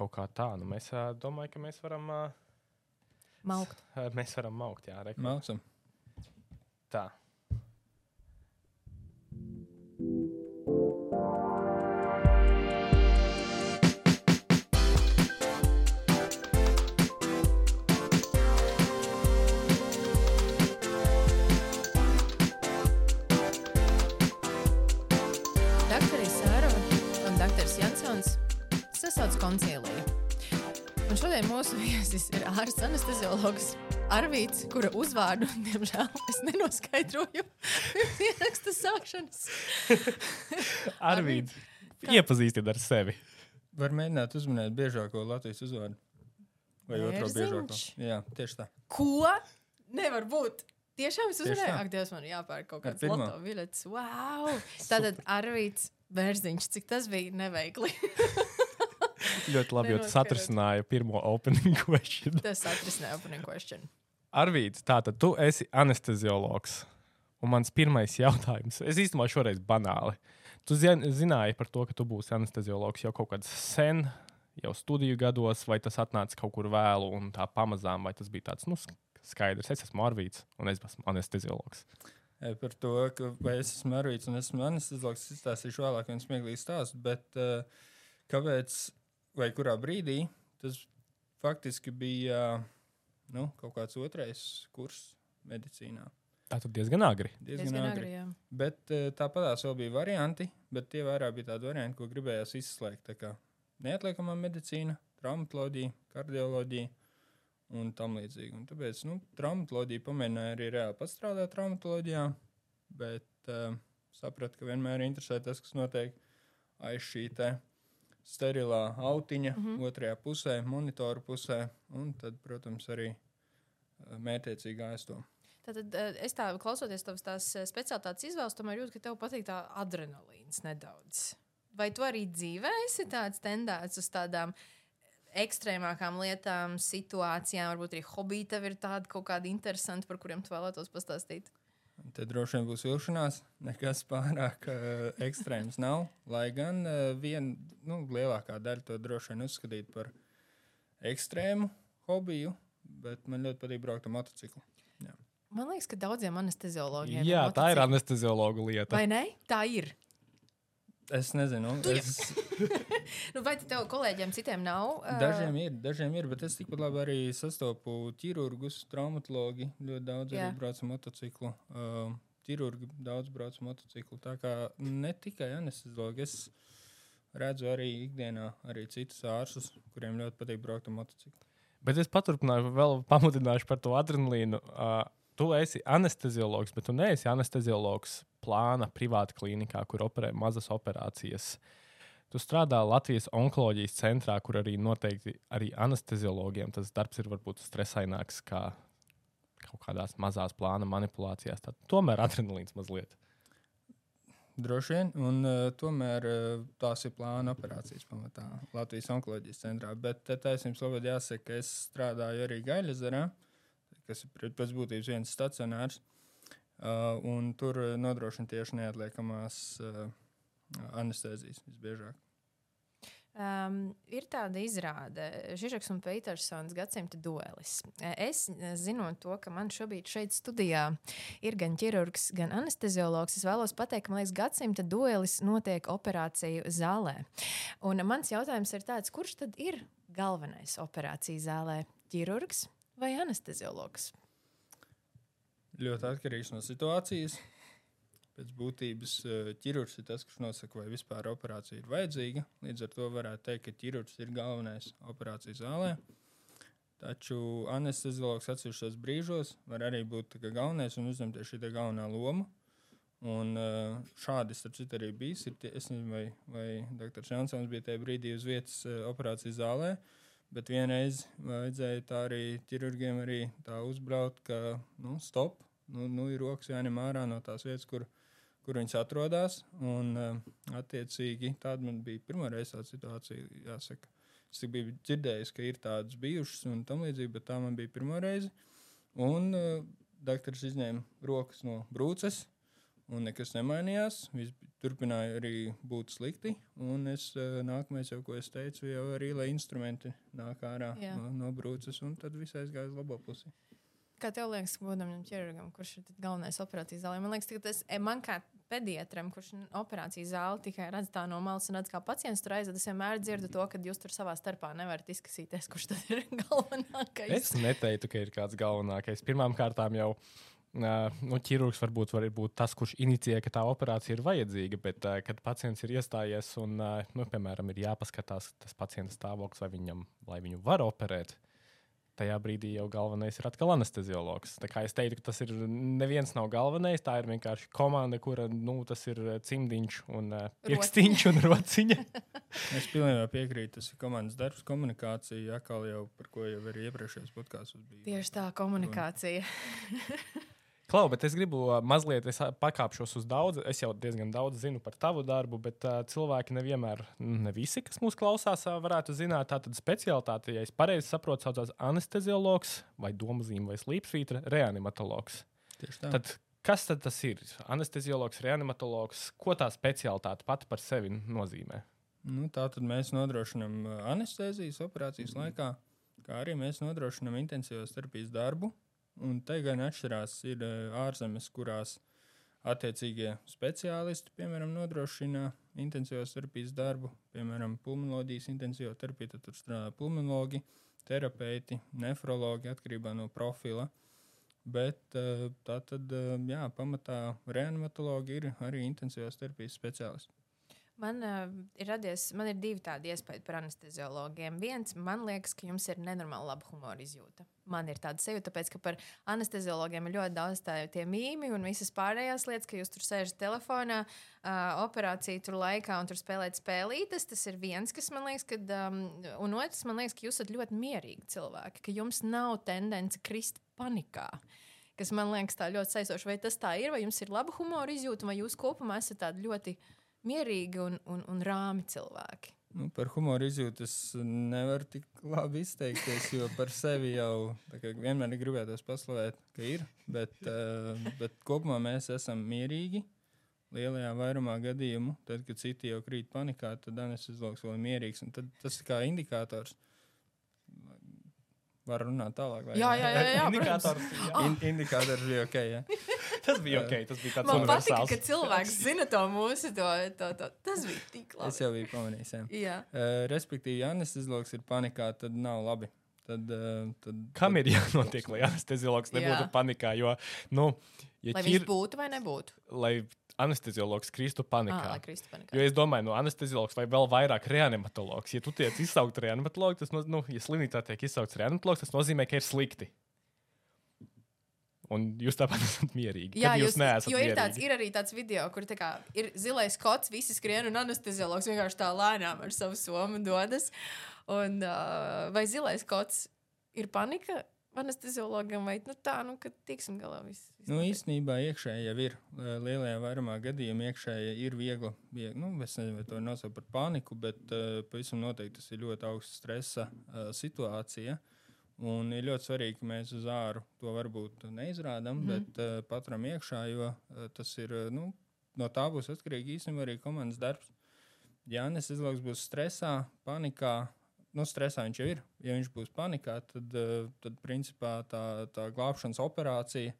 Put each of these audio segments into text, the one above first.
kaut kā tā. Nu, mēs domājam, ka mēs varam. Uh, Maukt. mēs varam maukt, jā, re, Mācam. tā. Sasauc koncīliju. Un šodien mūsu viesis ir ārsts anesteziologs Arvīts, kura uzvārdu, diemžēl, es nenoskaidroju pirms ieraksta sākšanas. Arvīd, kā- iepazīstiniet ar sevi. Var mēģināt uzminēt biežāko Latvijas uzvārdu. Vai otro biežāko? Jā, tieši tā. Ko? Nevar būt. Tiešām es tā. Ak, Dievs, man jāpērk kaut kāds loto biļets. Wow! Tātad Arvīts Bērziņš, cik tas bija neveikli. Ļoti labi, jo tas atrisināja pirmo opening question. tas atrisināja opening question. Arvīds, tātad tu esi anesteziologs. Un mans pirmais jautājums, es īstenībā šoreiz banāli. Tu zin, zināji par to, ka tu būsi anesteziologs jau kaut kad sen, jau studiju gados, vai tas atnāca kaut kur vēlu un tā pamazām, vai tas bija tāds nu, sk- skaidrs. Es esmu Arvīds un es esmu anesteziologs. E, Par to, ka vai es esmu Arvīts un esmu anesteziologs, izstāstīšu vēlāk viens smieklīgs stāsts. Bet uh, kāpēc vai kurā brīdī tas faktiski bija nu, kaut kāds otrais kurs medicīnā. Tā tad diezgan agri. Diezgan, Diezgan agri. agri, jā. Bet uh, tāpatās vēl bija varianti, bet tie vairāk bija tādi varianti, ko gribējās izslēgt. Neatliekamā medicīna, traumatoloģija, kardioloģija un tam līdzīgi. Un tāpēc nu, traumatoloģija pamēģināja arī reāli pastrādāt traumatoloģijā, bet uh, sapratu, ka vienmēr interesē tas, kas notiek aiz šī te sterilā autiņa, mm -hmm. otrajā pusē, monitoru pusē, un tad, protams, arī uh, mērķiecīgi aiz to. Tātad eh, es tā klausoties tavas tās eh, speciālitātes izvēles, tomēr jūtu, ka tev patīk tā adrenalīns nedaudz. Vai tu arī dzīvē esi tāds tendēts uz tādām ekstrēmākām lietām, situācijām, varbūt arī hobiji tev ir tādi kaut kādi interesanti, par kuriem tu vēlētos pastāstīt? Te droši vien būs vilšanās. Nekas pārāk uh, ekstrēms nav. Lai gan uh, viena nu, lielākā daļa to droši vien uzskatīt par ekstrēmu hobiju, bet man ļoti patīk braukt ar motociklu. Man liekas, ka daudziem anesteziologiem Jā, ir tā ir anesteziologa lieta. Vai ne? Tā ir. Es nezinu, es, Nu, vai tev kolēģiem citiem nav? ā, dažiem ir, dažiem ir, bet es tikpat labi arī sastopu ķirurgus, traumatologi. Ļoti daudz Jā. arī brauc ar motociklu. Uh, ķirurgi daudz brauc ar motociklu. Tā kā ne tikai anesteziologi, es redzu arī ikdienā arī citus ārstus, kuriem ļoti patīk braukt ar motociklu. Bet es paturpināšu, vēl pamudināšu par to adrenalīnu. Uh, tu esi anesteziologs, bet tu neesi anesteziologs plāna privāta klīnikā, kur operē mazas operācijas. Tu strādā Latvijas onkoloģijas centrā, kur arī noteikti arī anesteziologiem tas darbs ir varbūt stresaināks kā kaut kādās mazās plāna manipulācijās. Tad tomēr adrenalīns mazliet. Droši vien, un uh, tomēr uh, tās ir plāna operācijas pamatā Latvijas onkoloģijas centrā. Bet te taisnības labāk jāsaka, ka es strādāju arī Gaļazarā, kas ir pēc būtības viens stacionārs. Uh, un tur uh, nodrošina tieši neatliekamās uh, anestezijas visbiežāk. Um, ir tāda izrāde, Žižeks un Petersons gadsimta duelis. Es zinot to, ka man šobrīd šeit studijā ir gan ķirurgs, gan anesteziologs, es vēlos pateikt, ka man liekas, gadsimta duelis notiek operāciju zālē. Un mans jautājums ir tāds, kurš tad ir galvenais operāciju zālē? Ķirurgs vai anesteziologs? Ļoti atkarīgs no situācijas. Pēc būtības eh, ķirurgs ir tas, kurš nosaka, vai vispār operācija ir vajadzīga. Līdz ar to varētu teikt, ka ķirurgs ir galvenais operācijas zālē. Taču anesteziologs atsevišķos brīžos var arī būt galvenais un uzņemties šī galvenā loma. Un eh, šādi citu arī bijis. Ir tie, es nezinu, vai, vai dr. Jansons bija tajā brīdī uz vietas eh, operācijas zālē. Bet vienreiz vajadzēja tā arī ķirurgiem arī tā uzbraukt, ka nu, stop, nu, nu ir rokas jāņem ārā no tās vietas, kur, kur viņas atrodas. Un, uh, attiecīgi, tāda man bija pirmā reize tāda situācija, jāsaka. Es tik biju dzirdējis, ka ir tādas bijušas un tam līdzīgi, bet tā man bija pirmā reize. Un uh, doktors izņēma rokas no brūces Un nekas nemainījās. Viss turpināja arī būt slikti. Un es uh, nākamais, jau, ko es teicu, jau arī lai instrumenti nāk ārā Jā. no, no brūces, un tad viss aizgāja uz labo pusi. Kā tev liekas, būdam ķirurgam, kurš ir galvenais operācijas zālē? Man liekas, ka tas e, man kā pediatram, kurš operācijas zāli tikai redz tā no malas un redz, kā pacients tur aiziet, es vienmēr dzirdu to, ka jūs tur savā starpā nevarat izkasīties, kurš tad ir galvenākais. Es neteiktu, ka ir kāds galvenākais. Pirmkārt, jau nu, ķirurgs varbūt var būt tas, kurš inicijē, ka tā operācija ir vajadzīga, bet, kad pacients ir iestājies un, nu, piemēram, ir jāpaskatās tas pacienta stāvoklis, vai, viņam, vai viņu var operēt. Tajā brīdī jau galvenais ir atkal anesteziologs. Tā kā es teiktu, ka tas ir neviens nav galvenais. Tā ir vienkārši komanda, kura nu, tas ir uh, cimdiņš un uh, pirkstiņš un rociņa. Es pilnībā piekrītu, tas ir komandas darbs, komunikācija, atkal jau par ko jau arī iepriekšējos podkāstos bija. Tieši tā komunikācija. Klau, bet es gribu mazliet es, pakāpšos uz daudz. Es jau diezgan daudz zinu par tavu darbu, bet uh, cilvēki nevienmēr, ne visi, kas mūs klausās, varētu zināt. Tātad specialitāte, ja es pareizi saprotu, saucās anesteziologs vai domzīme vai slīpsvītra reanimatologs. Tieši tā. Tad kas tad tas ir? Anesteziologs, reanimatologs, ko tā specialitāte pati par sevi nozīmē? Nu, tā tad mēs nodrošinām anestezijas operācijas laikā, kā arī mēs nodrošinām intensīvās terapijas darbu. Un te gan atšķirās ir uh, ārzemes, kurās attiecīgie speciālisti, piemēram, nodrošina intensīvās terapijas darbu, piemēram, pulmonoloģijas intensīvā terapija, tad tur strādā pulmonologi, terapeiti, nefrologi atkarībā no profila. Bet uh, tā tad, uh, jā, pamatā reanimatologi ir arī intensīvās terapijas speciālisti. Man, uh, ir radies, man ir divi tādi iespējas par anesteziologiem. Viens, man liekas, ka jums ir nenormāli laba humora izjūta. Man ir tāda sajūta, tāpēc, ka par anesteziologiem ir ļoti daudz tādu mīmī un visas pārējās lietas, ka jūs tur sēžat telefonā, uh, operāciju tur laikā un tur spēlējat spēlītes. Tas ir viens, kas man liekas, kad, um, un otrs, man liekas, ka jūs esat ļoti mierīgi cilvēki, ka jums nav tendence krist panikā. Kas man liekas, tā ļoti saistoši. Vai tas tā ir, vai jums ir laba humora izjūta, vai jūs kopumā esat tādi ļoti mierīgi un, un, un rāmi cilvēki. Nu, par humoru izjūtu es nevaru tik labi izteikties, jo par sevi jau vienmēr gribētos paslavēt, ka ir. Bet, uh, bet kopumā mēs esam mierīgi. Lielajā vairumā gadījumu, tad, kad citi jau krīt panikā, tad anesteziologs vēl ir mierīgs. Tad tas ir kā indikators. Var runāt tālāk. vai Jā, ne? jā, jā, jā, Indikators, jā. In, indikators bija ok. Jā. Tas bija ok. Tas bija tāds Man patīk, universāls. ka cilvēks zina to mūsu. To, to, to. Tas bija tik Es labi. jau biju pamanījis. Jā. Jā. Uh, respektīvi, ja anesteziologs ir panikā, tad nav labi. Tad, uh, tad, Kam ir jānotiek, lai anesteziologs nebūtu Jā. panikā? Jo, nu, ja Lai ķir, viņš būtu vai nebūtu. lai anesteziologs kristu Ah, panikā. lai Kristu panikā. Jo es domāju, no anesteziologs vai vēl vairāk reanimatologs. Ja tu tiec izsaukt reanimatologu, tas nozīmē, nu, ja slimnīcā tiek izsaukts reanimatologs, tas nozīmē, ka ir slikti. Un jūs tāpat esat mierīgi. Jā, jūs, jūs neesat jo ir, tāds, mierīgi. ir arī tāds video, kur tā kā, ir zilais kots, visi skrien un anesteziologs vienkārši tā lēnām ar savu somu dodas. Un, uh, vai zilais kots ir panika anesteziologam vai nu, tā, nu, ka tiksim galā viss. viss Nu, īstenībā iekšēji jau ir. Lielajā vairumā gadījumā iekšēji ir viegli. viegli nu, es nezinu, vai to nosaukt par paniku, bet uh, pavisam noteikti tas ir ļoti augsts stresa uh, situācija. Un ir ļoti svarīgi, ka mēs uz āru to varbūt neizrādām, mm. bet uh, paturam iekšā, jo uh, tas ir uh, nu, no tā būs atkarīgi īstenībā arī komandas darbs. Ja anesteziologs būs stresā, panikā, nu, stresā viņš jau ir. Ja viņš būs panikā, tad, uh, tad principā tā, tā glābšanas operācija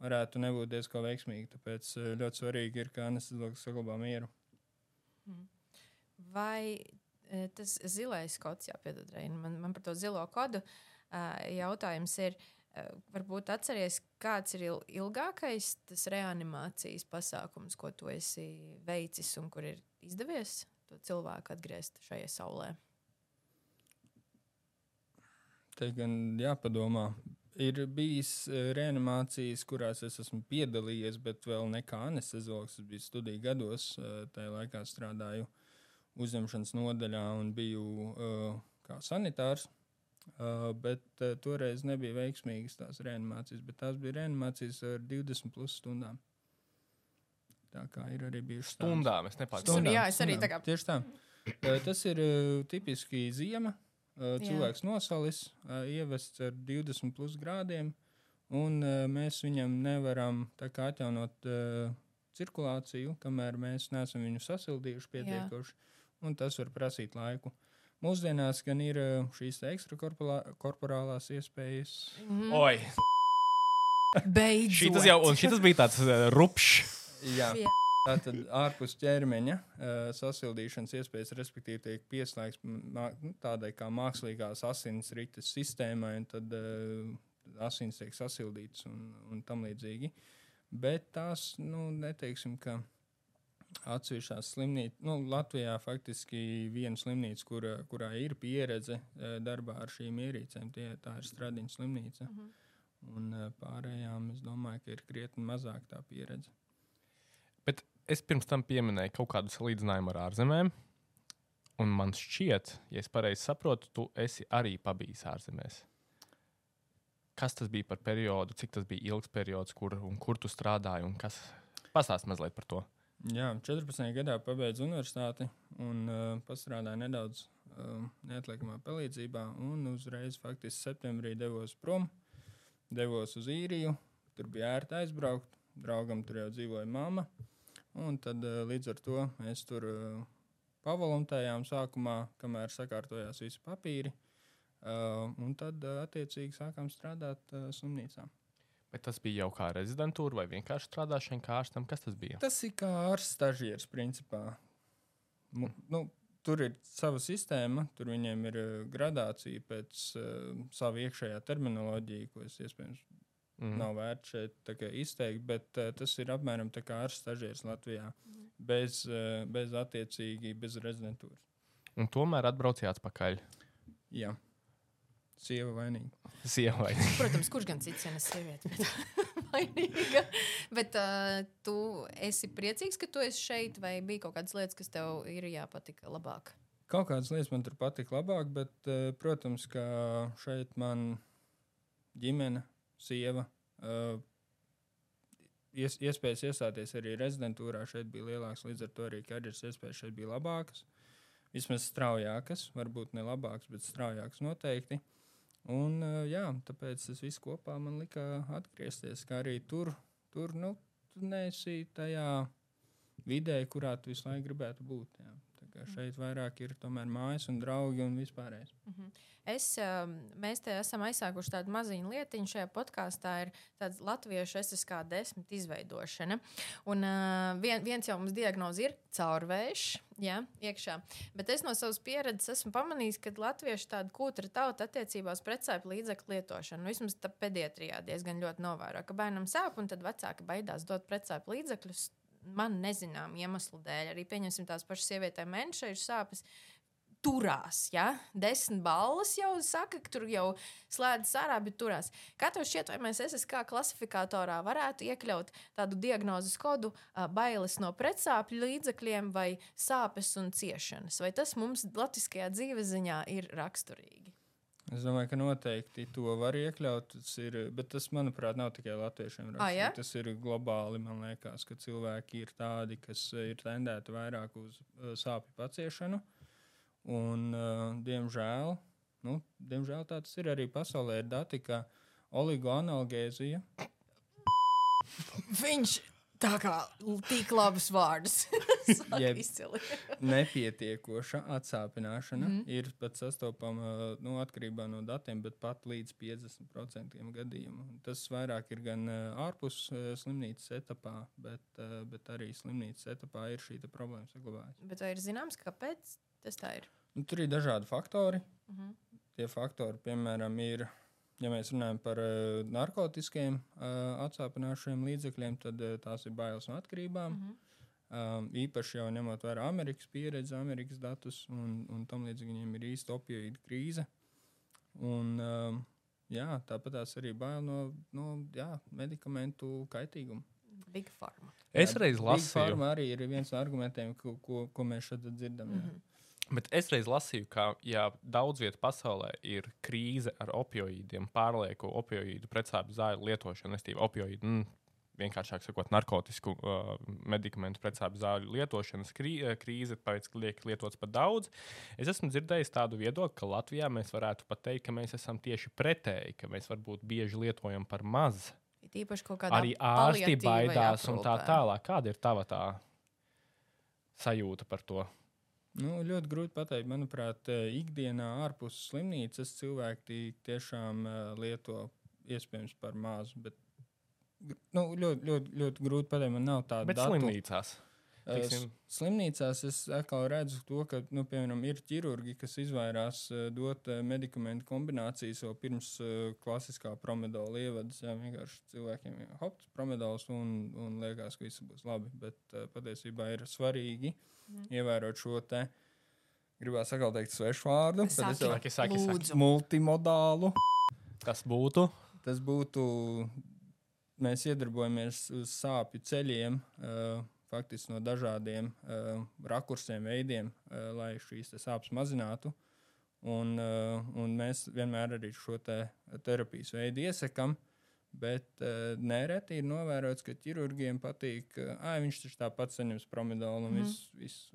varētu nebūt diezgan veiksmīga. Tāpēc uh, ļoti svarīgi ir, ka anesteziologs saglabā mieru. Vai e, tas zilais kods, jāpiedod Reina, man, man par to zilo kodu ā, jautājums ir, varbūt atceries, kāds ir il- ilgākais tas reanimācijas pasākums, ko tu esi veicis un kur ir izdevies to cilvēku atgriezt šajā saulē? Te gan jāpadomā. Ir bijis reanimācijas, kurās es esmu piedalījies, bet vēl nekā anesteziologs. Es biju studiju gados, tajā laikā strādāju uzņemšanas nodaļā un biju uh, kā sanitārs. Uh, bet uh, toreiz nebija veiksmīgas tās reanimācijas, bet tās bija reanimācijas ar 20 plus stundām. Tā kā ir arī bijušas. Stundām es nepārtrauktu. Stundām. jā, es arī tā kā- Tieši tā. Uh, Tas ir uh, tipiski ziema. Uh. Cilvēks nosalis, uh, ievests ar 20 plus grādiem, un uh, mēs viņam nevaram atjaunot uh, cirkulāciju, kamēr mēs neesam viņu sasildījuši pietiekoši, un tas var prasīt laiku. Mūsdienās gan ir uh, šīs ekstrakorporālās iespējas. Mhm. Oi, Beidzot. šitas jau, un šitas bija tāds uh, rupšs. Jā, Jā. tātad ārpus ķermeņa uh, sasildīšanas iespējas, respektīvi, tiek pieslēgts nu, tādai kā mākslīgās asinsrites sistēmai, un tad uh, asins tiek sasildītas un, un tam līdzīgi. Bet tās, nu, neteiksim, ka atsevišķās slimnīcās, nu, Latvijā faktiski viena slimnīca, kura, kurā ir pieredze uh, darbā ar šīm ierīcēm, tie, tā ir Stradiņa slimnīca. Mhm. Un uh, pārējām es domāju, ka ir krietni mazāk tā pieredze. Bet es pirms tam pieminēju kaut kādu salīdzinājumu ar ārzemēm. Un man šķiet, ja es pareizi saprotu, tu esi arī pabijis ārzemēs. Kas tas bija par periodu, cik tas bija ilgs periods, kur, un kur tu strādāji? un Kas... Pastāst mazliet par to. Jā, 14. gadā pabeidzu universitāti un uh, pastrādāju nedaudz uh, neatliekamā palīdzībā. Uzreiz, faktiski, septembrī devos prom, devos uz īriju. Tur bija ērti aizbraukt. Draugam tur jau dzīvoja mamma. Un tad uh, līdz ar to mēs tur uh, pavolontējām sākumā, kamēr sakārtojās visi papīri. Uh, un tad, uh, attiecīgi, sākām strādāt uh, slimnīcā. Bet tas bija jau kā rezidentūra vai vienkārši strādāšana kā ārstam? Kas tas bija? Tas ir kā ārsts stažieris, principā. Mu, nu, tur ir sava sistēma, tur viņiem ir uh, gradācija pēc uh, sava iekšējā terminoloģija, ko es iespējams Mm. nav vērts šeit izteikt, bet uh, tas ir apmēram tā kā ārsts stažieris Latvijā, bez, uh, bez attiecīgi, bez rezidentūras. Un tomēr atbraucījāt atpakaļ. Jā, sieva vainīga. Sievai. Protams, kurš gan cits, ja ne sieviete, bet vainīga. Bet uh, tu esi priecīgs, ka tu esi šeit, vai bija kaut kādas lietas, kas tev ir jāpatika labāk? Kaut kādas lietas man tur patika labāk, bet, uh, protams, ka šeit man ģimene, sieva, uh, ies, iespējas iestāties arī rezidentūrā šeit bija lielākas, līdz ar to arī karjeras iespējas šeit bija labākas. Vismaz straujākas, varbūt ne labākas, bet straujākas noteikti. Un, uh, jā, tāpēc tas viss kopā man lika atgriezties, kā arī tur, tur nu, tu neesi tajā vidē, kurā tu visu laiku gribētu būt. Jā. Šeit vairāk ir tomēr mājas un draugi un vispārējais. Es, um, mēs te esam aizsākuši tādu maziņu lietiņu šajā podkāstā. Ir tāds latviešu SSK desmit izveidošana. Un uh, vien, viens jau mums diagnozi ir caurvējš, jā, iekšā. Bet es no savas pieredzes esmu pamanījis, ka latvieši tāda kūtra tauta attiecībās precēju līdzekļu lietošanu. Nu, vismaz pediatrijā diezgan ļoti novēro, ka bērnam sāp un tad vecāki baidās dot precēju līdzekļus. Man nezinām iemeslu dēļ. Arī pieņemsim tās pašas sievietēm mēnešai ir sāpes turās. Ja? Desmit balvas jau saka, ka tur jau slēdzas ārā, bet turās. Kā tev šķiet, vai mēs SSK klasifikatorā varētu iekļaut tādu diagnozes kodu, ā, bailes no pretsāpju līdzekļiem vai sāpes un ciešanas? Vai tas mums latviskajā dzīves ziņā ir raksturīgi? Es domāju, ka noteikti to var iekļaut. Tas ir, bet tas, manuprāt, nav tikai latviešiem. Ah, ja? Tas ir globāli. Man liekas, ka cilvēki ir tādi, kas eh, ir tendēti vairāk uz eh, sāpju paciešanu. Un, uh, diemžēl, nu, diemžēl tā tas ir arī pasaulē. Ir dati, ka oligoanalgēzija Viņš tā kā tik labs vārds. Jeb- nepietiekoša atsāpināšana mm. -hmm. ir pat sastopama nu, atkarībā no datiem, bet pat līdz 50% gadījumu. Tas vairāk ir gan uh, ārpus uh, slimnīcas etapā, bet, uh, bet arī slimnīcas etapā ir šī problēma saglabājusies. Bet vai ir zināms, kāpēc tas tā ir? Nu, tur ir dažādi faktori. Mhm. Tie faktori, piemēram, ir, ja mēs runājam par uh, narkotiskiem uh, atsāpināšaniem līdzekļiem, tad uh, tās ir bailes no atkarībām. Mhm. Um, īpaši jau ņemot vērā Amerikas pieredzi, Amerikas datus un, un tam līdzīgi viņiem ir īsta opioīdu krīze. Un, um, jā, tāpat arī bail no, no jā, medikamentu kaitīguma. Big Pharma. Es Jā, reiz Big lasīju, Pharma arī ir viens no argumentiem, ko, ko, ko mēs šeit dzirdam. Mhm. Mm -hmm. Bet es reiz lasīju, ka ja daudz vietā pasaulē ir krīze ar opioīdiem, pārlieku opioīdu precāpju zāļu lietošanu, nestīvi opioīdu. Mm, Vienkāršāk sakot, narkotisku uh, medikamentu precāpju zāļu lietošanas krī, uh, krīze, tāpēc, ka liek lietots par daudz. Es esmu dzirdējis tādu viedokli, ka Latvijā mēs varētu pat teikt, ka mēs esam tieši pretēji, ka mēs varbūt bieži lietojam par maz. Ir īpaši kaut kāda Arī ārsti baidās un tā tālāk. Kāda ir tava tā sajūta par to? Nu, ļoti grūti pateikt. Manuprāt, eh, ikdienā ārpus slimnīcas cilvēki tiešām uh, lieto iespējams par mazu. Bet, nu, ļoti, ļoti, ļoti grūti pateikt. Man nav tāda. Bet datu. slimnīcās. Tiksim. Slimnīcās es atkal redzu to, ka nu, piemēram, ir ķirurgi, kas izvairās uh, dot uh, medikamentu kombinācijas jau pirms klasiskā promedola ievadas. Jā, vienkārši cilvēkiem ir hops, promedols un, un liekas, ka viss būs labi. Bet patiesībā ir svarīgi mm. ievērot šo te. Gribētu sakot, teikt svešu vārdu. Tad es jau tādu multimodālu. Kas būtu? Tas būtu, mēs iedarbojamies uz sāpju ceļiem. Uh, faktiski no dažādiem uh, rakursiem, veidiem, uh, lai šīs sāpes mazinātu. Un, uh, un mēs vienmēr arī šo te terapijas veidu iesakām. Bet uh, nereti ir novērots, ka ķirurģiem patīk, ka uh, viņš taču tāpat saņems promidolu un mm. viss, viss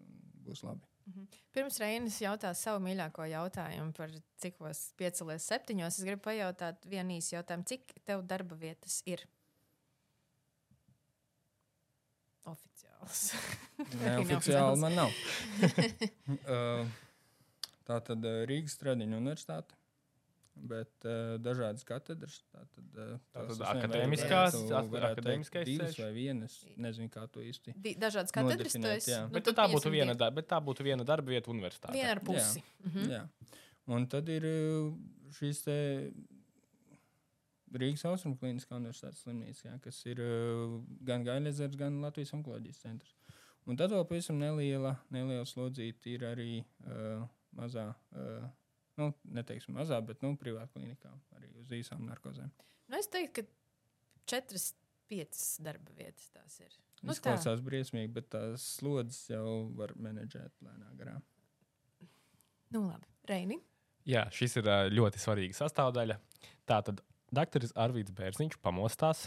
būs labi. Mm -hmm. Pirms Reinas jautās savu mīļāko jautājumu par cik vos piecelies septiņos, es gribu pajautāt vienu īsu jautājumu. Cik tev darba vietas ir? Oficiāls. Neoficiāli man nav. uh, tā tad uh, Rīgas Stradiņa universitāte. Bet uh, dažādas katedras. Tātad, uh, tātad akadēmiskās, akadēmiskais ceļš. vai vienas, nezinu, kā to īsti. Di, dažādas katedras, esi. Nu, bet, tā būtu viena, da, bet tā būtu viena darba vieta universitātē. Viena ar pusi. Jā. Mhm. jā. Un tad ir šīs te Rīgas Austrum Kliniskā universitātes slimnīca, jā, kas ir uh, gan Gailezers, gan Latvijas onkoloģijas centrs. Un tad vēl pavisam neliela, neliela slodzīte ir arī uh, mazā, uh, nu, neteiksim mazā, bet nu, privāta klinikā, arī uz īsām narkozēm. Nu, es teiktu, ka četras, piecas darba vietas tās ir. Nu, tas klausās briesmīgi, bet tās slodzes jau var menedžēt lēnā garā. Nu, labi. Reini? Jā, šis ir ļoti svarīga sastāvdaļa. Tātad Dakteris Arvīts Bērziņš pamostās.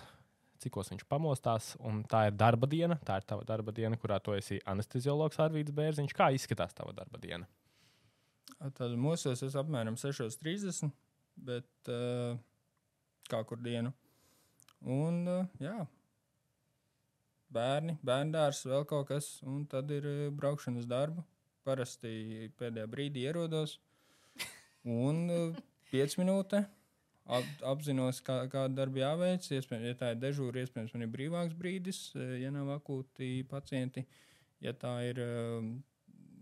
Cikos viņš pamostās, un tā ir darba diena. Tā ir tava darba diena, kurā tu esi anesteziologs Arvīts Bērziņš. Kā izskatās tava darba diena? Tad mūsos es apmēram 6.30, bet uh, kā kur dienu. Un uh, jā, bērni, bērndārs, vēl kaut kas, un tad ir uh, braukšana uz darbu. Parasti pēdējā brīdī ierodos, un uh, 5 minūtes ap, apzinos, kā, kāda darba jāveic. Iespējams, ja tā ir dežūra, iespējams, man ir brīvāks brīdis, e, ja nav akūti pacienti. Ja tā ir e,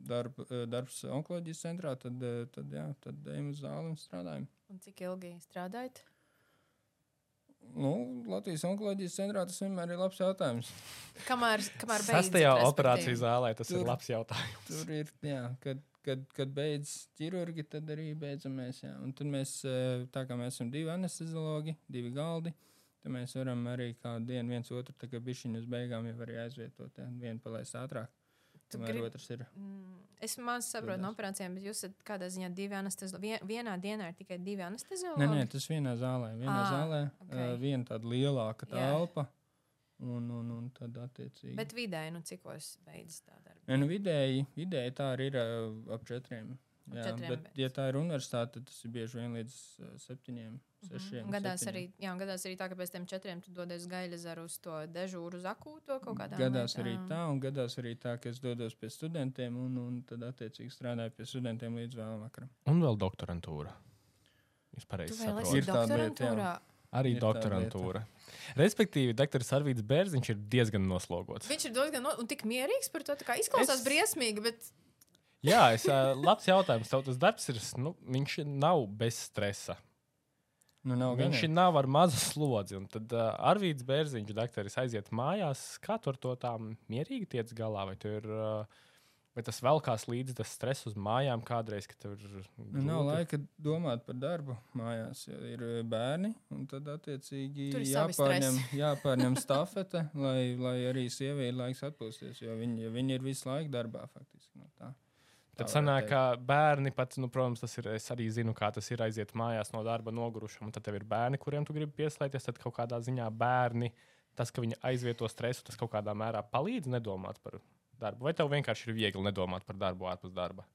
darb, e, darbs onkoloģijas centrā, tad, tad, jā, tad ejam uz zāli un strādājam. Un cik ilgi strādājat? Nu, Latvijas onkoloģijas centrā tas vienmēr ir labs jautājums. Kamēr, kamēr beidzas? Sastajā operācijas zālē tas tur, ir labs jautājums. Tur ir, jā, kad kad, kad beidz ķirurgi, tad arī beidzam mēs. Jā. Un tad mēs, tā kā mēs esam divi anesteziologi, divi galdi, tad mēs varam arī kādu dienu viens otru, tā kā bišķiņu uz beigām jau arī aizvietot, jā, vienu palaist ātrāk. Grib... Ir... Mm, es maz saprotu no operācijām, bet jūs esat kādā ziņā divi anesteziologi. Vien, vienā dienā ir tikai divi anesteziologi? Nē, nē, tas vienā zālē. Vienā à, zālē okay. uh, viena tāda lielāka telpa. Jā Un, un, un tad attiecīgi. Bet vidēji, nu, cikos beidzas tā darba? Ja, nu, vidēji, vidēji tā arī ir uh, ap četriem. Ap jā, četriem bet, beidz. ja tā ir universitāte, tad tas ir bieži vien līdz uh, septiņiem, mm -hmm. sešiem. Gadās septiņiem. arī, jā, gadās arī tā, ka pēc tam četriem tu dodies gaļazaru uz to dežūru uz akūto kaut kādā veidā. Gadās arī tā, un gadās arī tā, ka es dodos pie studentiem, un, un tad attiecīgi strādāju pie studentiem līdz vēlam vakaram. Un vēl doktorantūra. Es pareizi saprotu. Ir tāda lieta, jā. Arī doktorantūra. Respektīvi, doktors Arvīts Bērziņš ir diezgan noslogots. Viņš ir diezgan no, un tik mierīgs par to. Izklausās es... briesmīgi, bet. Jā, es, labs jautājums. Tev tas darbs ir, nu, viņš nav bez stresa. Nu, nav viņš ir nav ar mazu slodzi. Un tad uh, Arvīts Bērziņš, doktoris, aiziet mājās. Kā tu ar to tā mierīgi tiec galā? Vai tu ir. Uh, Vai tas vēl kāds līdzi tas stress uz mājām kādreiz, kad tur ir? Nu, nav laika domāt par darbu mājās. Ir eh, bērni, un tad attiecīgi jāpārņem, jāpārņem stafete, lai, lai arī sievai ir laiks atpūsties. Jo viņi, viņi ir visu laiku darbā faktiski. No tā. Tad sanāk, ka bērni pat, nu, protams, tas ir. Es arī zinu, kā tas ir aiziet mājās no darba nogurušam. Tad tev ir bērni, kuriem tu gribi pieslēgties. Tad kaut kādā ziņā bērni, tas, ka viņi aizvieto stresu, tas kaut kādā mērā palīdz nedomāt par darbu? Vai tev vienkārši ir viegli nedomāt par darbu ārpus darba?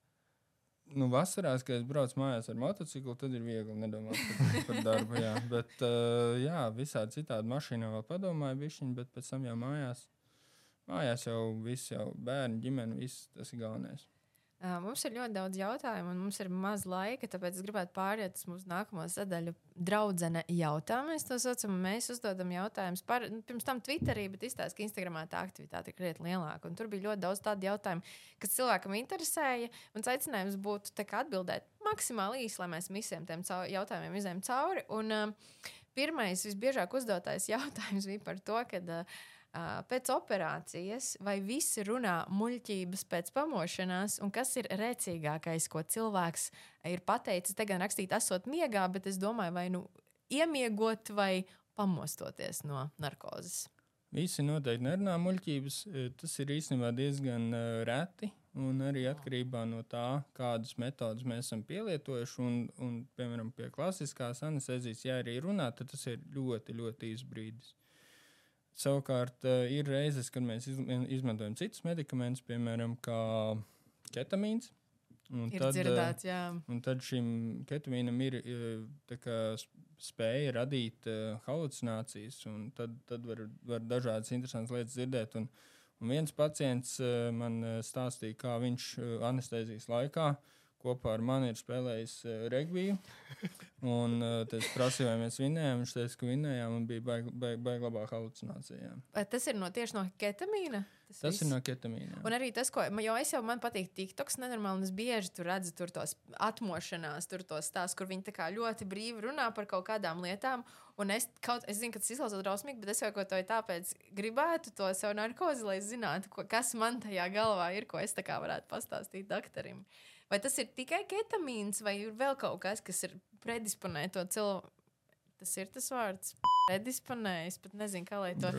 Nu, vasarās, kad es braucu mājās ar motociklu, tad ir viegli nedomāt par, par darbu. Jā. Bet, uh, jā, visādi citādi mašīnā vēl padomāju, bišķiņ, bet pēc tam jau mājās. Mājās jau viss, jau bērni, ģimene, viss tas ir galvenais. Mums ir ļoti daudz jautājumu, un mums ir maz laika, tāpēc es gribētu pāriet uz mūsu nākamo sadaļu. Draudzene jautā, mēs to saucam. Mēs uzdodam jautājumus par, nu, pirms tam Twitterī, bet izstāsta, ka Instagramā tā aktivitāte ir krietni lielāka. Un tur bija ļoti daudz tādu jautājumu, kas cilvēkam interesēja. Un aicinājums būtu atbildēt maksimāli īsi, lai mēs visiem tiem jautājumiem izējām cauri. Un, uh, pirmais, visbiežāk uzdotais jautājums bija par to, ka. Uh, pēc operācijas, vai visi runā muļķības pēc pamošanās, un kas ir rēcīgākais, ko cilvēks ir pateicis. Te gan rakstīt, esot miegā, bet es domāju, vai nu iemiegot vai pamostoties no narkozes. Visi noteikti nerunā muļķības. Tas ir īstenībā diezgan uh, reti. Un arī atkarībā no tā, kādas metodas mēs esam pielietojuši. Un, un, piemēram, pie klasiskās anestezijas, ja arī runā, tad tas ir ļoti, ļoti īsts brīdis. Savukārt, uh, ir reizes, kad mēs izmantojam citus medikamentus, piemēram, ketamīns. Un ir tad, dzirdēts, jā. Un tad šim ketamīnam ir kā, spēja radīt uh, halucinācijas, un tad, tad var, var dažādas interesantas lietas dzirdēt. Un, un viens pacients uh, man stāstīja, kā viņš uh, anestezijas laikā uh, kopā ar mani ir spēlējis uh, regbiju. Un uh, es prasīju, vai mēs vinējām. Viņš teica, ka vinējām un bija baigta baig, baig labā halucinācija. Vai tas ir no, tieši no ketamīna? Tas, tas viss? ir no ketamīna. Jā. Un arī tas, ko jo es jau man patīk, TikToks nenormāli. Es bieži tur redzu tur tos atmošanās, tur tos stāstus, kur viņi ļoti brīvi runā par kaut kādām lietām. Un es, kaut, es zinu, ka tas izklausās drausmīgi, bet es jau kaut ko tāpēc gribētu to savu narkozi, lai zinātu, ko, kas man tajā galvā ir, ko es tā kā varētu pastāstīt doktoram. Vai tas ir tikai ketamīns, vai ir vēl kaut kas, kas ir predisponējis to cilvēku? Tas ir tas vārds. Predisponējis, pat nezinu, kā lai to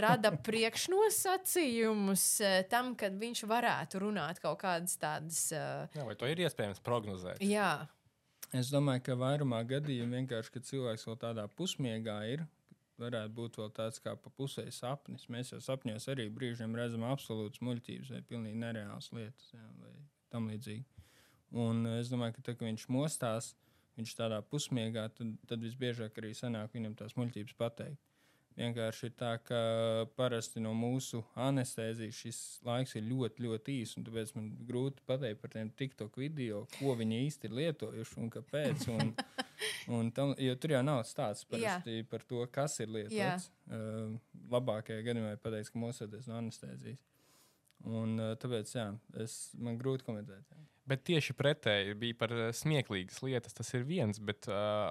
rada priekšnosacījumus eh, tam, kad viņš varētu runāt kaut kādas tādas. Uh... Jā, vai to ir iespējams prognozēt? Jā. Es domāju, ka vairumā gadījumā vienkārši, kad cilvēks vēl tādā pusmiegā ir, varētu būt vēl tāds kā pa pusē sapnis. Mēs jau sapņos arī brīžiem redzam absolūtas muļķības vai pilnīgi nereālas lietas. Jā, vai tam līdzīgi. Un es domāju, ka tā, kad viņš mostās, viņš tādā pusmiegā, tad, tad visbiežāk arī sanāk viņam tās muļķības pateikt. Vienkārši ir tā, ka parasti no mūsu anestezijas šis laiks ir ļoti, ļoti īss. Tāpēc man grūti pateikt par tiem TikTok video, ko viņi īsti ir lietojuši un kāpēc. Un, un tam, jo tur jau nav stāsts parasti par to, kas ir lietots. Uh, labākajā gadījumā ir pateikt, ka mocoties no anestezijas. Un, uh, tāpēc jā, es, man grūti komentēt. Jā. Bet tieši pretēji bija par uh, smieklīgas lietas. Tas ir viens, bet uh,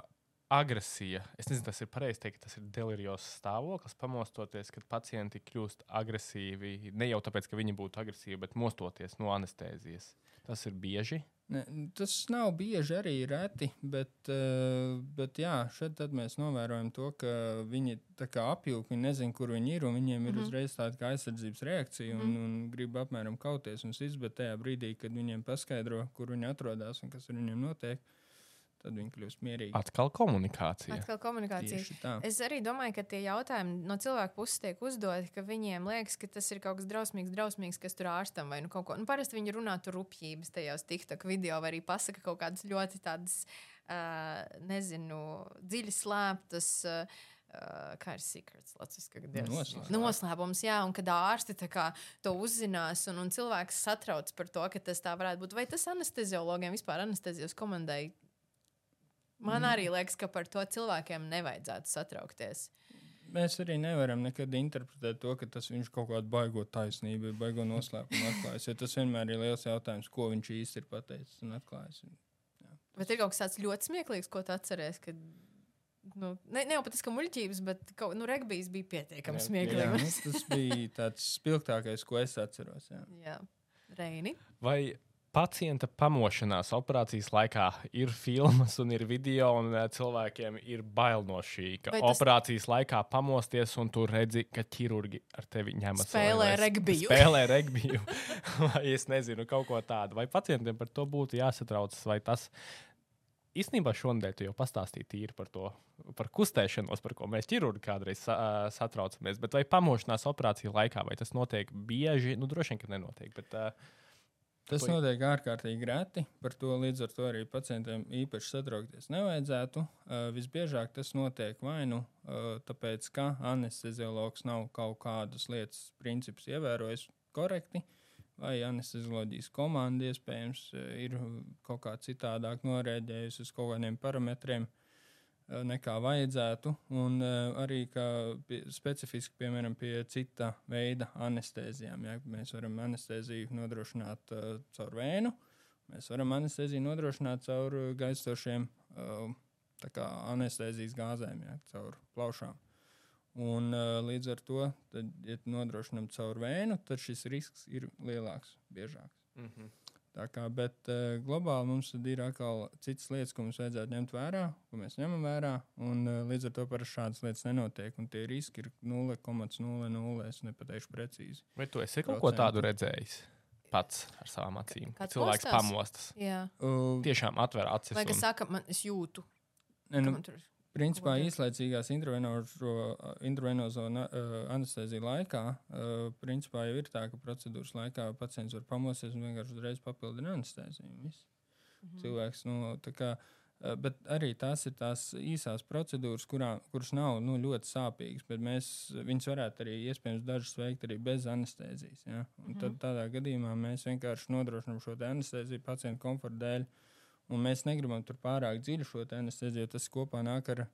agresija. Es nezinu, tas ir pareizi teikt, tas ir delirios stāvoklis, pamostoties, kad pacienti kļūst agresīvi. Ne jau tāpēc, ka viņi būtu agresīvi, bet mostoties no anestēzijas. Tas ir bieži. Ne, tas nav bieži arī reti, bet, uh, bet jā, šeit mēs novērojam to, ka viņi apjūka, viņi nezina, kur viņi ir, un viņiem ir mm -hmm. uzreiz tāda aizsardzības reakcija un, mm -hmm. un grib apmēram kauties un izbēgt tajā brīdī, kad viņiem paskaidro, kur viņi atrodas un kas ar viņiem notiek. Uh, tad viņi kļūst mierīgi. Atkal komunikācija. Atkal komunikācija. Es arī domāju, ka tie jautājumi no cilvēka puses tiek uzdoti, ka viņiem liekas, ka tas ir kaut kas drausmīgs, drausmīgs kas tur ārstam vai nu kaut ko. Nu, parasti viņi runā tur rupjības tajos TikTok video vai arī pasaka kaut kādas ļoti tādas, uh, nezinu, dziļi slēptas. Uh, Uh, kā ir secrets, Latvijas Noslēpums. Noslēpums, jā, un kad ārsti kā, to uzzinās, un, un cilvēks satrauc par to, ka tas tā varētu būt. Vai tas anesteziologiem vispār anestezijas komandai Man mm. arī liekas, ka par to cilvēkiem nevajadzētu satraukties. Mēs arī nevaram nekad interpretēt to, ka tas viņš kaut kādu baigo taisnību, baigo noslēpumu atklājas. Ja tas vienmēr ir liels jautājums, ko viņš īsti ir pateicis un atklājis. Jā. Bet ir kaut kas tāds ļoti smieklīgs, ko tu atceries. Kad... Nu, ne, ne jau pat tas, ka muļķības, bet kaut, nu, regbijs bija pietiekami smieklīgs. Nu, tas bija tāds spilgtākais, ko es atceros. Jā. Jā. Reini. Vai pacienta pamošanās operācijas laikā ir filmas un ir video, un uh, cilvēkiem ir bail no šī. Ka tas... operācijas laikā pamosties, un tu redzi, ka ķirurgi ar tevi ņemas spēlē regbiju. Spēlē regbiju. vai es nezinu, kaut ko tādu. Vai pacientiem par to būtu jāsatraucas, vai tas. Īstenībā šonadēļ tu jau pastāstīji tīri par to, par kustēšanos, par ko mēs ķirurgi kādreiz sa satraucamies. Bet vai pamošanās operāciju laikā, vai tas notiek bieži? Nu, droši vien, ka nenotiek. Bet, uh, Tas To- notiek ārkārtīgi reti. Par to līdz ar to arī pacientiem īpaši satraukties nevajadzētu. Uh, visbiežāk tas notiek vai nu uh, tāpēc, ka anesteziologs nav kaut kādas lietas principus ievērojis korekti, vai anestezioloģijas komanda iespējams uh, ir kaut kā citādāk norēģējusi uz kaut kādiem parametriem. Uh, Nekā vajadzētu, un uh, arī pie, specifiski, piemēram, pie cita veida anestezijām. Ja mēs varam anesteziju nodrošināt uh, caur vēnu, mēs varam anesteziju nodrošināt caur gaistošiem uh, anestezijas gāzēm, ja, caur plaušām. Un, uh, līdz ar to, tad, ja nodrošinām caur vēnu, tad šis risks ir lielāks, biežāks. Mm -hmm. Kā, bet uh, globāli mums tad ir atkal citas lietas, ko mums vajadzētu ņemt vērā, ko mēs ņemam vērā. Un, uh, līdz ar to parasti šādas lietas nenotiek. Un tie riski ir 0,00. Es nepateikšu precīzi. Vai tu esi kaut ko tādu redzējis? Pats ar savām acīm. Kāds Cilvēks mostās? pamostas. Jā, Uh, Tiešām atver acis. vai kas un- saka, man es jūtu, ne, nu, tur. Principā īslaicīgās intravenozo- uh, anesteziju laikā, uh, principā jau ir tā, ka procedūras laikā pacients var pamosties un vienkārši uzreiz papildina anesteziju. viss. Mhm. Cilvēks, nu, tā kā, uh, bet arī tās ir tās īsās procedūras, kurā, kuras nav nu, ļoti sāpīgas, bet mēs viņus varētu arī iespējams dažas veikt arī bez anestezijas. Ja? Un Mhm. Tad tādā gadījumā mēs vienkārši nodrošinām šo te anesteziju pacientu komforta dēļ. Un mēs negribam tur pārāk dziļi šo te anesteziju, jo tas kopā nāk ar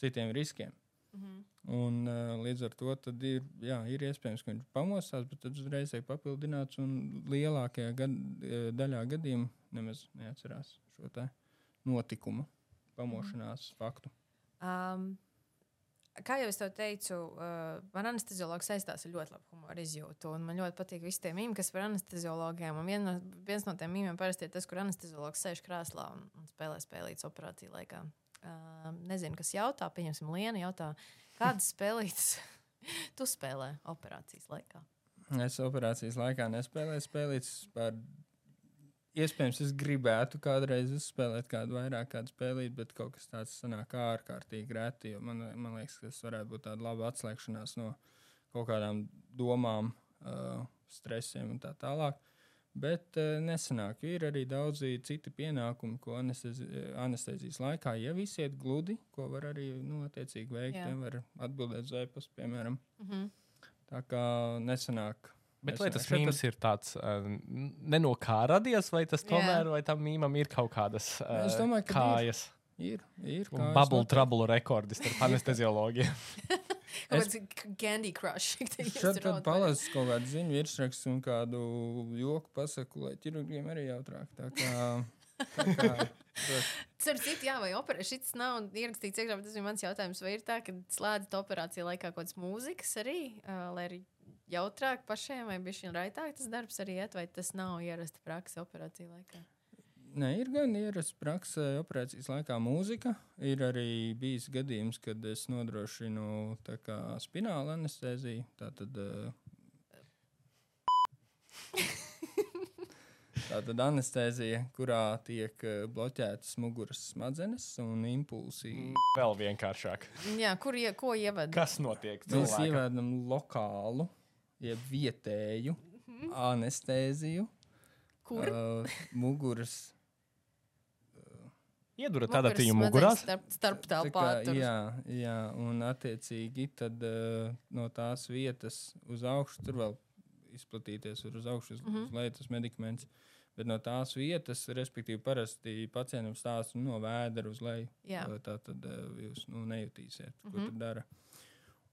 citiem riskiem. Mhm. Un, uh, līdz ar to ir, jā, ir iespējams, ka viņš pamostās, bet tad uzreiz tiek papildināts. Un lielākajā gad, eh, daļā gadījumā nemaz neatcerās šo notikumu, pamošanās faktu. Um, kā jau es teicu, uh, man anesteziologs saistās ar ļoti labu humoru izjūtu. Man ļoti patīk visi tie mīmīgi, kas par anesteziologiem. Un vien no, viens no tiem mīmiem parasti ir tas, kur anesteziologs sēž krēslā un, un spēlē spēlītas operāciju laikā. Uh, nezinu, kas jautā, pieņemsim, Lienu jautā, kādas spēlītas tu spēlē operācijas laikā. Es operācijas laikā nespēlēju spēlītas. Par... Iespējams, es gribētu kādreiz uzspēlēt kādu vairāk kādu spēlīt, bet kaut kas tāds sanāk ārkārtīgi reti. Man, man liekas, ka tas varētu būt tāda laba atslēgšanās no kaut kādām domām, uh, stresiem un tā tālāk. Bet uh, nesenāk ir arī daudzi citi pienākumi, ko anestezi, anestezijas laikā jau iet gludi, ko var arī nu, attiecīgi veikt. Jā. Var atbildēt uz e-pastu, piemēram. Mm -hmm. Tā kā nesenāk. Bet vai tas mīmīms ir tāds, uh, no kā radies, vai tas tomēr, vai tam mīmam ir kaut kādas uh, Es domāju, ka ir. kājas? Ir, ir Un kājas Bubble trouble rekordi starp anesteziologiem. Es- kāds Candy Crush. Šeit tad palasu kaut kādu ziņu virsrakstu un kādu joku pasaku, lai ķirurģiem arī jautrāk. Tā kā, tā kā Starp citu, jā, vai operē, šis nav ierakstīts iekšā, bet tas bija mans jautājums. Vai ir tā, ka slēdzat operāciju laikā kaut kādas mūzikas arī, uh, lai arī jautrāk pašiem, vai bija šī raitāk tas darbs arī iet, vai tas nav ierasta praksa operāciju laikā? Nē, ir gan ierasts praksē, operācijas laikā mūzika. Ir arī bijis gadījums, kad es nodrošinu kā spināla anesteziju. Tātad, Tātad anestezija, kurā tiek bloķētas muguras smadzenes un impulsi. Vēl vienkāršāk. Jā, kur ie, ko ievada? Kas notiek? Mēs cilvēkam? ievedam lokālu, jeb vietēju anesteziju. Kur? Uh, muguras Iedura Muguras tādā tīņa mugurā. Starp, starp tā telpā. tur. jā, jā, un attiecīgi tad uh, no tās vietas uz augšu tur vēl izplatīties var uz augšu, uz, mm Mhm. -hmm. uz leju tas medikaments. Bet no tās vietas, respektīvi, parasti pacientam stāsta nu, no vēdera uz leju. Jā. Uh, Tā tad uh, jūs nu, nejutīsiet, ko mm Mhm. -hmm. tur dara. Uh,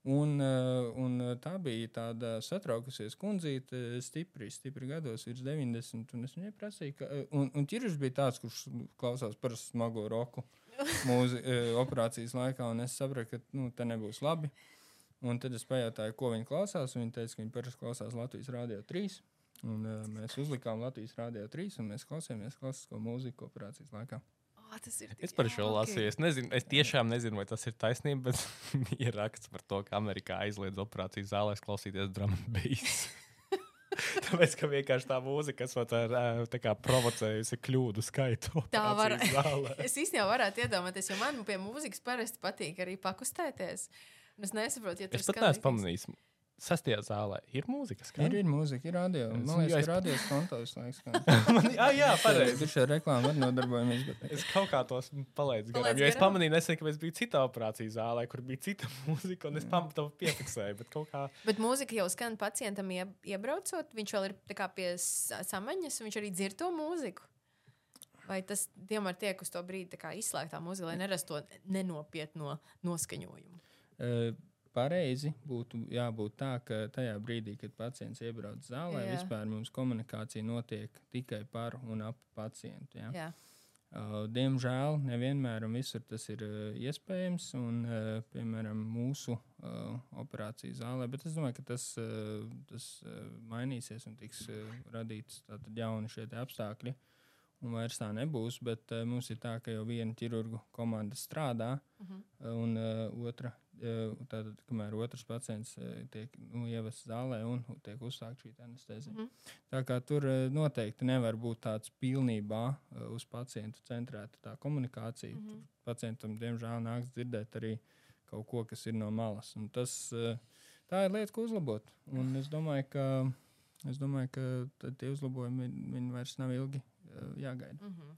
un uh, tā bija tāda satraukusies kundzīte, stipri, stipri gados, virs 90. Un es viņai prasīju, ka, un, un ķirurģis bija tāds, kurš klausās par smago roku mūzi, operācijas laikā, un es sapratu, ka nu, tā nebūs labi. Un tad es pajautāju, ko viņi klausās, un viņi teica, ka viņi parasti klausās Latvijas Rādio 3. Un, uh, mēs uzlikām Latvijas Rādio 3, un mēs klausījāmies klasisko mūziku operācijas laikā. Oh, tas ir Es par šo jā, ok. lasīju. Es, nezinu, es tiešām nezinu, vai tas ir taisnība, bet ir raksts par to, ka Amerikā aizliedz operācijas zālēs klausīties bass. Tāpēc, ka vienkārši tā mūzika, kas man tā ir kā provocējusi kļūdu skaitu. Tā var-. Es īstenībā varētu iedomāties, jo man pie mūzikas parasti patīk arī pakustēties. Un Es nesaprotu, ja tur Es pat neesmu pamanījis. Sastajā zālē ir mūzika. Ir, skan? ir mūzika, ir radio. Es- Man liekas, es- radios kontos laiks. Man- jā, jā, pareizi. Tur šajā reklāmā arī nodarbojamies. Bet... Es kaut kā tos palaidu garām. Jo es pamanīju, nesen, ka es biju citā operācijas zālē, kur bija cita mūzika, un es pam- to piefiksēju. Bet kā Bet mūzika jau skan pacientam ie, iebraucot. Viņš vēl ir pie sa- samaņas, un viņš arī dzird to mūziku. Vai tas tomēr tiek uz to brīdi izslēgtā mūzika, lai nerastu to nenopietno noskaņojumu? Eh, Pareizi būtu jābūt tā, ka tajā brīdī, kad pacients iebrauc zālē, Jā. vispār mums komunikācija notiek tikai par un ap pacientu. Ja? Jā. Uh, diemžēl nevienmēr un visur tas ir uh, iespējams. Un, uh, piemēram, mūsu uh, operācijas zālē, bet es domāju, ka tas, uh, tas uh, mainīsies un tiks uh, radīts jauni šie apstākļi. Un vairs tā nebūs, bet uh, mums ir tā, ka jau viena ķirurgu komanda strādā, Mhm. uh, un uh, otra, uh, tātad, kamēr otrs pacients uh, tiek nu, ievests zālē un tiek uzsākta šī anestezija. Mhm. Tā kā tur eh, noteikti nevar būt tāds pilnībā uz pacientu centrēta tā komunikācija. Mm. -hmm. Pacientam, diemžēl, nāks dzirdēt arī kaut ko, kas ir no malas. Un Tas, tā ir lieta, ko uzlabot. Un es domāju, ka, es domāju, ka tie uzlabojumi vairs nav ilgi jāgaida. Mhm.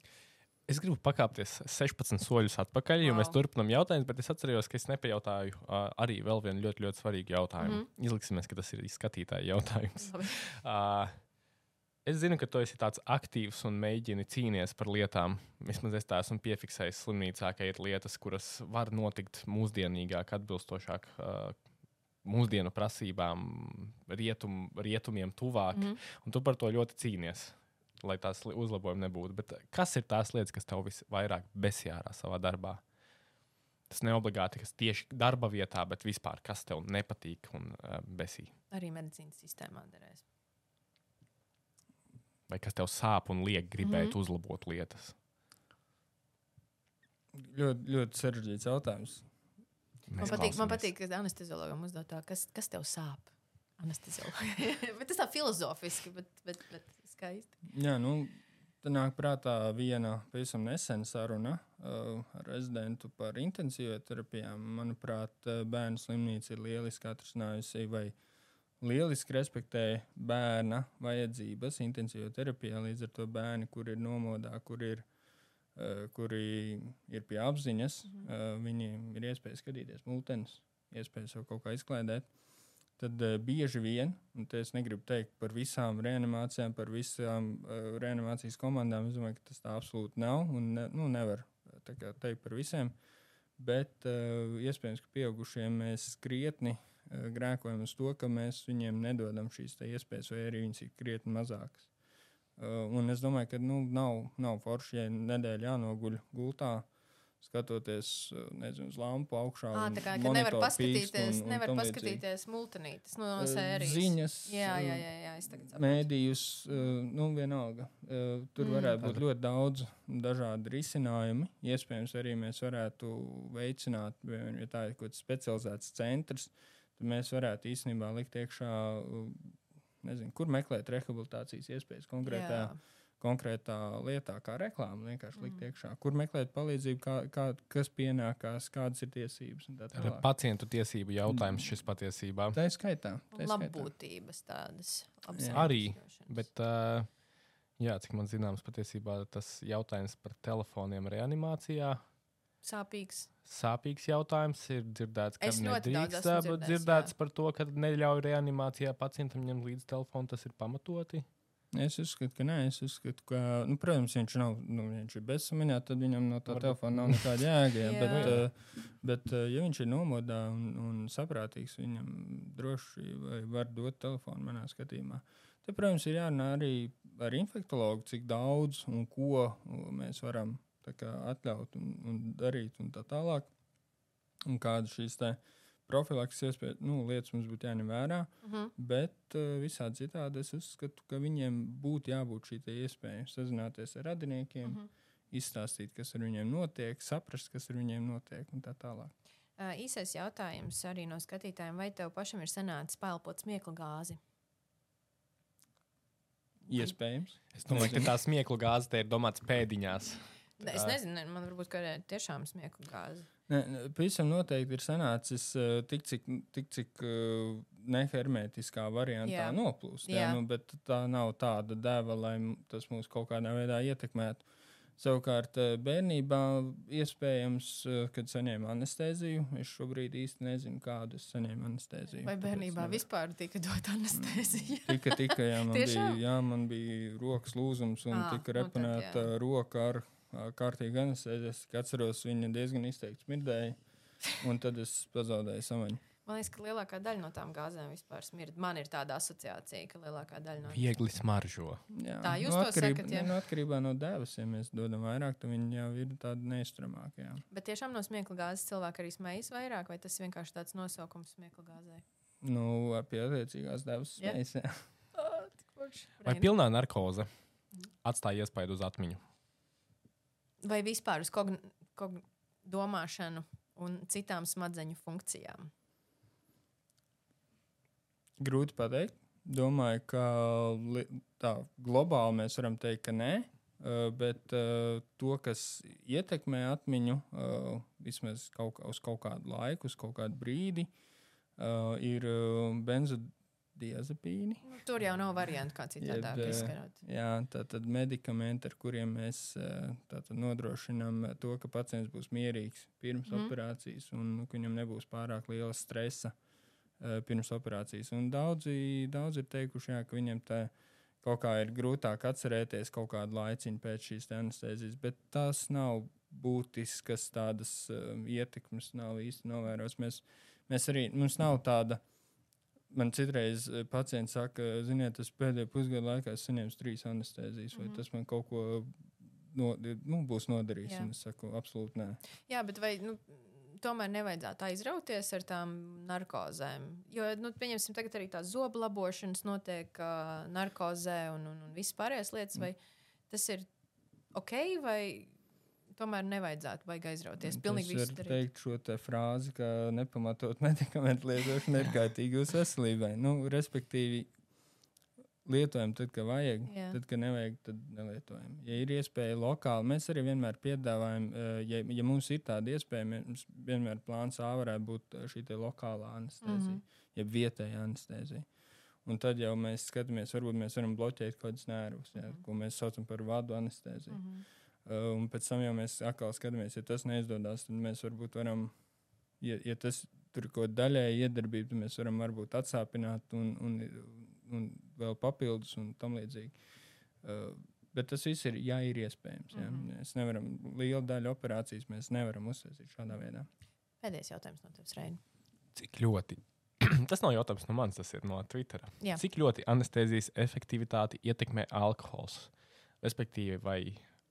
Es gribu pakāpties 16 soļus atpakaļ, jo Wow. mēs turpinām jautājumus, bet es atceros, ka es nepajautāju uh, arī vēl vienu ļoti, ļoti svarīgu jautājumu. Mm. -hmm. Izliksimies, ka tas ir skatītāja jautājums. Uh, es zinu, ka tu esi tāds aktīvs un mēģini cīnīties par lietām. Vismaz es tā esmu piefiksējis slimnīcā, ka ir lietas, kuras var notikt mūsdienīgāk, atbilstošāk. Uh, Mūsdienu prasībām, rietum, rietumiem tuvāk, mm. -hmm. un tu par to ļoti cīnies, lai tās uzlabojumi nebūtu. Bet kas ir tās lietas, kas tev visvairāk besjārā savā darbā? Tas neobligāti, kas tieši darba vietā, bet vispār, kas tev nepatīk un uh, besī. Arī medicīnas sistēmā derēs. Vai kas tev sāp un liek gribēt mm. -hmm. uzlabot lietas? Ļoti, ļoti sarežģīts jautājums. Man patīk, man patīk, ka anesteziologam uzdod tā, kas, kas tev sāp. Anesteziologam. bet tas tā filozofiski, bet, bet, bet skaisti. Jā, nu, tad nāk prātā viena pavisam nesena saruna uh, ar rezidentu par intensīvo terapijām. Manuprāt, uh, bērnu slimnīca ir lieliski atrisinājusi vai lieliski respektē bērna vajadzības intensīvo terapijā. Līdz ar to bērni, kur ir nomodā, kur ir, uh, kuri ir pie apziņas, mm -hmm. uh, viņiem ir iespēja skatīties multenus, iespēja sev kaut kā izklaidēt tad uh, bieži vien, un es negribu teikt par visām reanimācijām, par visām uh, reanimācijas komandām, es domāju, ka tas tā absolūti nav, un ne, nu, nevar tā kā teikt par visiem, bet uh, iespējams, ka pieaugušiem mēs krietni uh, grēkojam uz to, ka mēs viņiem nedodam šīs iespējas, vai arī viņas ir krietni mazākas. Uh, un es domāju, ka nu, nav, nav forši, ja nedēļa jānoguļ gultā, skatoties uh, nezinu, uz lampu augšā. À, tā kā nevar paskatīties, un- un nevar paskatīties multinītes no Eh, sērijas. Ziņas, Jā, jā, eh, jā, jā es tagad saprotu. mēdījus, nu, vienalga. Tur Mm. varētu būt ļoti daudz dažādu risinājumu. Iespējams, arī mēs varētu veicināt, piemēram, ja tā ir kaut kāds specializēts centrs, tad mēs varētu īstenībā likt iekšā, nezinu, kur meklēt rehabilitācijas iespējas konkrētā, Jā. Konkrētā lietā, kā reklāmu vienkārši likt Mm. iekšā. Kur meklēt palīdzību, kā, kā, kas pienākās, kādas ir tiesības un tā Tā ir pacientu tiesību jautājums šis patiesībā. Tā ir skaitā. tā ir skaitā. Labbūtības tādas. Arī, Bet, uh, jā, cik man zināms, patiesībā tas jautājums par telefoniem reanimācijā. Sāpīgs. Sāpīgs jautājums ir dzirdēts, ka Es ļoti daudz nedrīkst, dzirdēts jā. par to, ka neļauj reanimācijā pacientam ņemt līdzi telefonu. Tas ir pamatoti. Es uzskatu, ka nē, es uzskatu, ka, nu, protams, viņš nav, nu, viņš ir bezsamaņā, tad viņam no tā Varbūt- telefona nav nekāda jēga. jā, bet, uh, bet, uh, ja viņš ir nomodā un, un saprātīgs, viņam droši vai var dot telefonu manā skatījumā. Te, protams, ir jārunā arī ar infektologu, cik daudz un ko mēs varam tā kā, atļaut un, un darīt un tā tālāk. Un kādas šīs tā profilaks iespējas, nu, lietas mums būtu jāņem vērā. Mhm. Bet uh, visādi citādi es uzskatu, ka viņiem būtu jābūt šī iespēja sazināties ar radiniekiem, mm Mhm. -hmm. izstāstīt, kas ar viņiem notiek, saprast, kas ar viņiem notiek un tā tālāk. Uh, īsais jautājums arī no skatītājiem. Vai tev pašam ir sanācis pelpot smieklu gāzi? Iespējams. Es domāju, ka tā smieklu gāze te ir domāts pēdiņās. Es nezinu, ne- man varbūt tiešām smieklu gāzi. Nē, pavisam noteikti ir sanācis uh, tik, cik, tik, cik uh, nehermētiskā variantā Jā. noplūst. Jā. Jā. Nu, bet tā nav tāda deva, lai tas mūs kaut kādā veidā ietekmētu. Savukārt, eh, bērnībā iespējams, eh, kad saņēmu anesteziju, es šobrīd īsti nezinu, kādu es saņēmu anesteziju. Vai bērnībā nevaru- vispār tika dota anestezija? Tika, tika, jā, man, bija, jā, man bija rokas lūzums un Ā, tika nu tad jā. roka ar ā, kārtīgu anesteziju. Es tikai atceros, viņa diezgan izteikti smirdēja, un tad es pazaudēju samaņu. Man liekas, ka lielākā daļa no tām gāzēm vispār smird. Man ir tāda asociācija, ka lielākā daļa no Viegli smaržo. Jā, Tā jūs nu, to atkarība- sakat, jā? ne, Nu, atkarībā no dēvas, ja mēs dodam vairāk, tad viņi jau ir tādi neizturamāki. jā. Bet tiešām no smiekla gāzes cilvēki arī smejas vairāk, vai tas vienkārši tāds nosaukums smiekla gāzē? Nu, pie attiecīgās dēvas Jā. spējas. jā. Vai pilnā narkoze atstāja iespaidu uz atmiņu? Vai vispār uz kogn kogn domāšanu un citām smadzeņu funkcijām? Grūti pateikt. Domāju, ka tā globāli mēs varam teikt, ka nē. Uh, bet uh, to, kas ietekmē atmiņu, uh, vismaz kaut, uz kaut kādu laiku, uz kaut kādu brīdi, ir uh, benzodiazepīni. Nu, Tur jau nav variantu, kā citādāk eh, izskarot. Jā, tātad medikamenti, ar kuriem mēs eh, tātad nodrošinām to, ka pacients būs mierīgs pirms mm. operācijas un ka viņam nebūs pārāk liela stresa eh, pirms operācijas. Un daudzi, daudzi ir teikuši, jā, ka viņiem tā kaut kā ir grūtāk atcerēties kaut kādu laiciņu pēc šīs te anestezijas, bet tās nav būtiskas tādas uh, ietekmes, nav īsti novērotas. Mēs, mēs arī, mums nav tāda. Man citreiz eh, pacients saka, ziniet, es pēdējā pusgada laikā esmu saņēmis trīs anestezijas, vai Mhm. tas man kaut ko no, nu, būs nodarījis. Jā. Es saku, absolūti nē. Jā, bet vai nu, tomēr nevajadzētu aizrauties ar tām narkozēm? Jo, nu, pieņemsim, tagad arī tās zobu labošanas notiek uh, narkozē un, un, un viss pārējās lietas. Vai tas ir ok, vai tomēr nevajadzētu baigi aizrauties? Pilnīgi es visu varu darīt. teikt šo te frāzi, ka nepamatot medikamentu lietošana ir kaitīga jūsu veselībai. Nu, respektīvi, lietojam tad, kad vajag, Jā. tad, kad nevajag, tad nelietojam. Ja ir iespēja lokāli, mēs arī vienmēr piedāvājam, eh, ja, ja mums ir tāda iespēja, mums vienmēr plāns A varētu būt eh, šī lokālā anestezija, mm. -hmm. jeb vietējā anestezija. Un tad jau mēs skatāmies, varbūt mēs varam bloķēt kaut kādus nervus, ja, Mhm. ko mēs saucam par vadu anesteziju. Mhm. Uh, un pēc tam jau mēs atkal skatāmies, ja tas neizdodas, tad mēs varbūt varam, ja, ja tas tur kaut kāda daļēja iedarbība, tad mēs varam varbūt atsāpināt un, un, un vēl papildus un tam līdzīgi. Uh, bet tas viss ir, ja ir iespējams. Ja. Mhm. Mēs nevaram, liela daļa operācijas mēs nevaram uzsākt šādā veidā. Pēdējais jautājums no tevis, Reini. Cik ļoti? tas nav jautājums no manis, tas ir no Twitter. Jā. Cik ļoti anestezijas efektivitāti ietekmē alkohols? Respektīvi, vai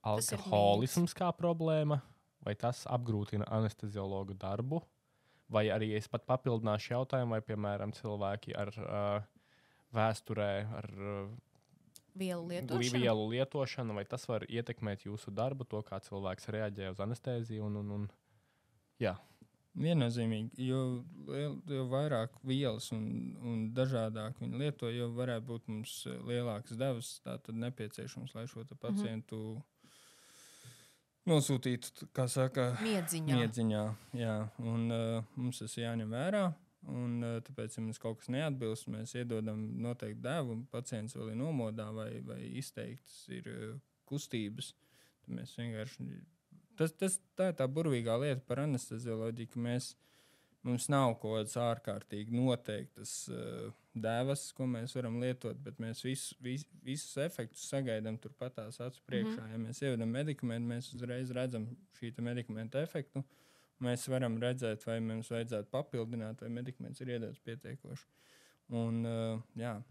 alkoholisms kā problēma, vai tas apgrūtina anesteziologu darbu? Vai arī es pat papildināšu jautājumu, vai, piemēram, cilvēki ar uh, vēsturē, ar uh, Vielu lietošana. vielu lietošanu, vai tas var ietekmēt jūsu darbu, to kā cilvēks reaģē uz anesteziju? Un, un, un, jā, Viennozīmīgi, jo, jo vairāk vielas un, un dažādāk viņi lieto, jo varētu būt mums lielākas devas. Tātad nepieciešams, lai šo te pacientu mm -hmm. Nosūtītu, kā saka, Miedziņā. miedziņā. Jā, un uh, mums tas jāņem vērā. Un, uh, tāpēc, ja mums kaut kas neatbilst, mēs iedodam noteikti devu, un pacients vēl ir nomodā vai, vai izteiktas ir uh, kustības. Tas, tas, tā ir tā burvīgā lieta par anestezioloģiju, ka mēs, mums nav kaut kādas ārkārtīgi noteiktas uh, devas, ko mēs varam lietot, bet mēs visu, vis, visus efektus sagaidām turpat tās acu priekšā. Mm -hmm. Ja mēs ievedam medikamentu, mēs uzreiz redzam šī medikamenta efektu. Mēs varam redzēt, vai mums vajadzētu papildināt, vai medikaments ir iedots pietiekoši. Un, uh, jā,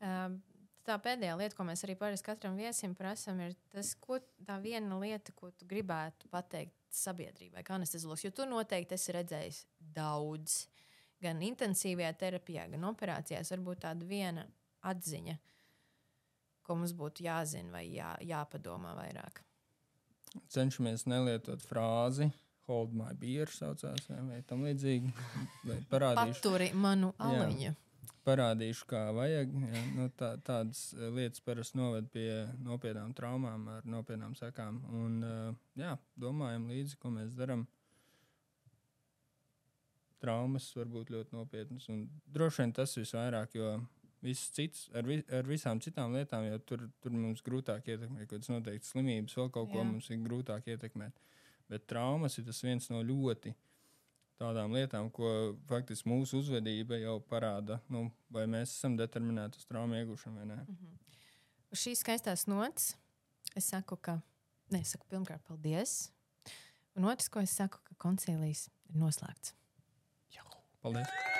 Um, Tā pēdējā lieta, ko mēs arī parasti katram viesim prasām, ir tas, ko tā viena lieta, ko tu gribētu pateikt sabiedrībai, kā anesteziologs. Jo tu noteikti esi redzējis daudz, gan intensīvajā terapijā, gan operācijās. Varbūt tāda viena atziņa, ko mums būtu jāzina vai jā, jāpadomā vairāk. cenšamies nelietot frāzi. Hold my beer, saucās, vai, tam līdzīgi. Parādīšu, Paturi manu aliņu. Parādīšu, kā vajag. Ja, nu, tā, tādas eh, lietas parasti noved pie nopietnām traumām, ar nopietnām sekām. Un, uh, jā, domājam līdzi, ko mēs darām. traumas var būt ļoti nopietnas. Un droši vien tas visvairāk, jo viss cits, ar, vi, ar visām citām lietām, jo tur, tur mums grūtāk ietekmēt kaut kādas noteiktas slimības, vēl kaut ko Jā. mums ir grūtāk ietekmēt. Bet traumas ir tas viens no ļoti tādām lietām, ko faktiski mūsu uzvedība jau parāda, nu, vai mēs esam determinēti uz traumu iegūšanu vai nē. Uz šīs skaistās nots es saku, ka, es saku pirmkārt, paldies. Un otrs, ko es saku, ka koncīlijas ir noslēgts. Paldies!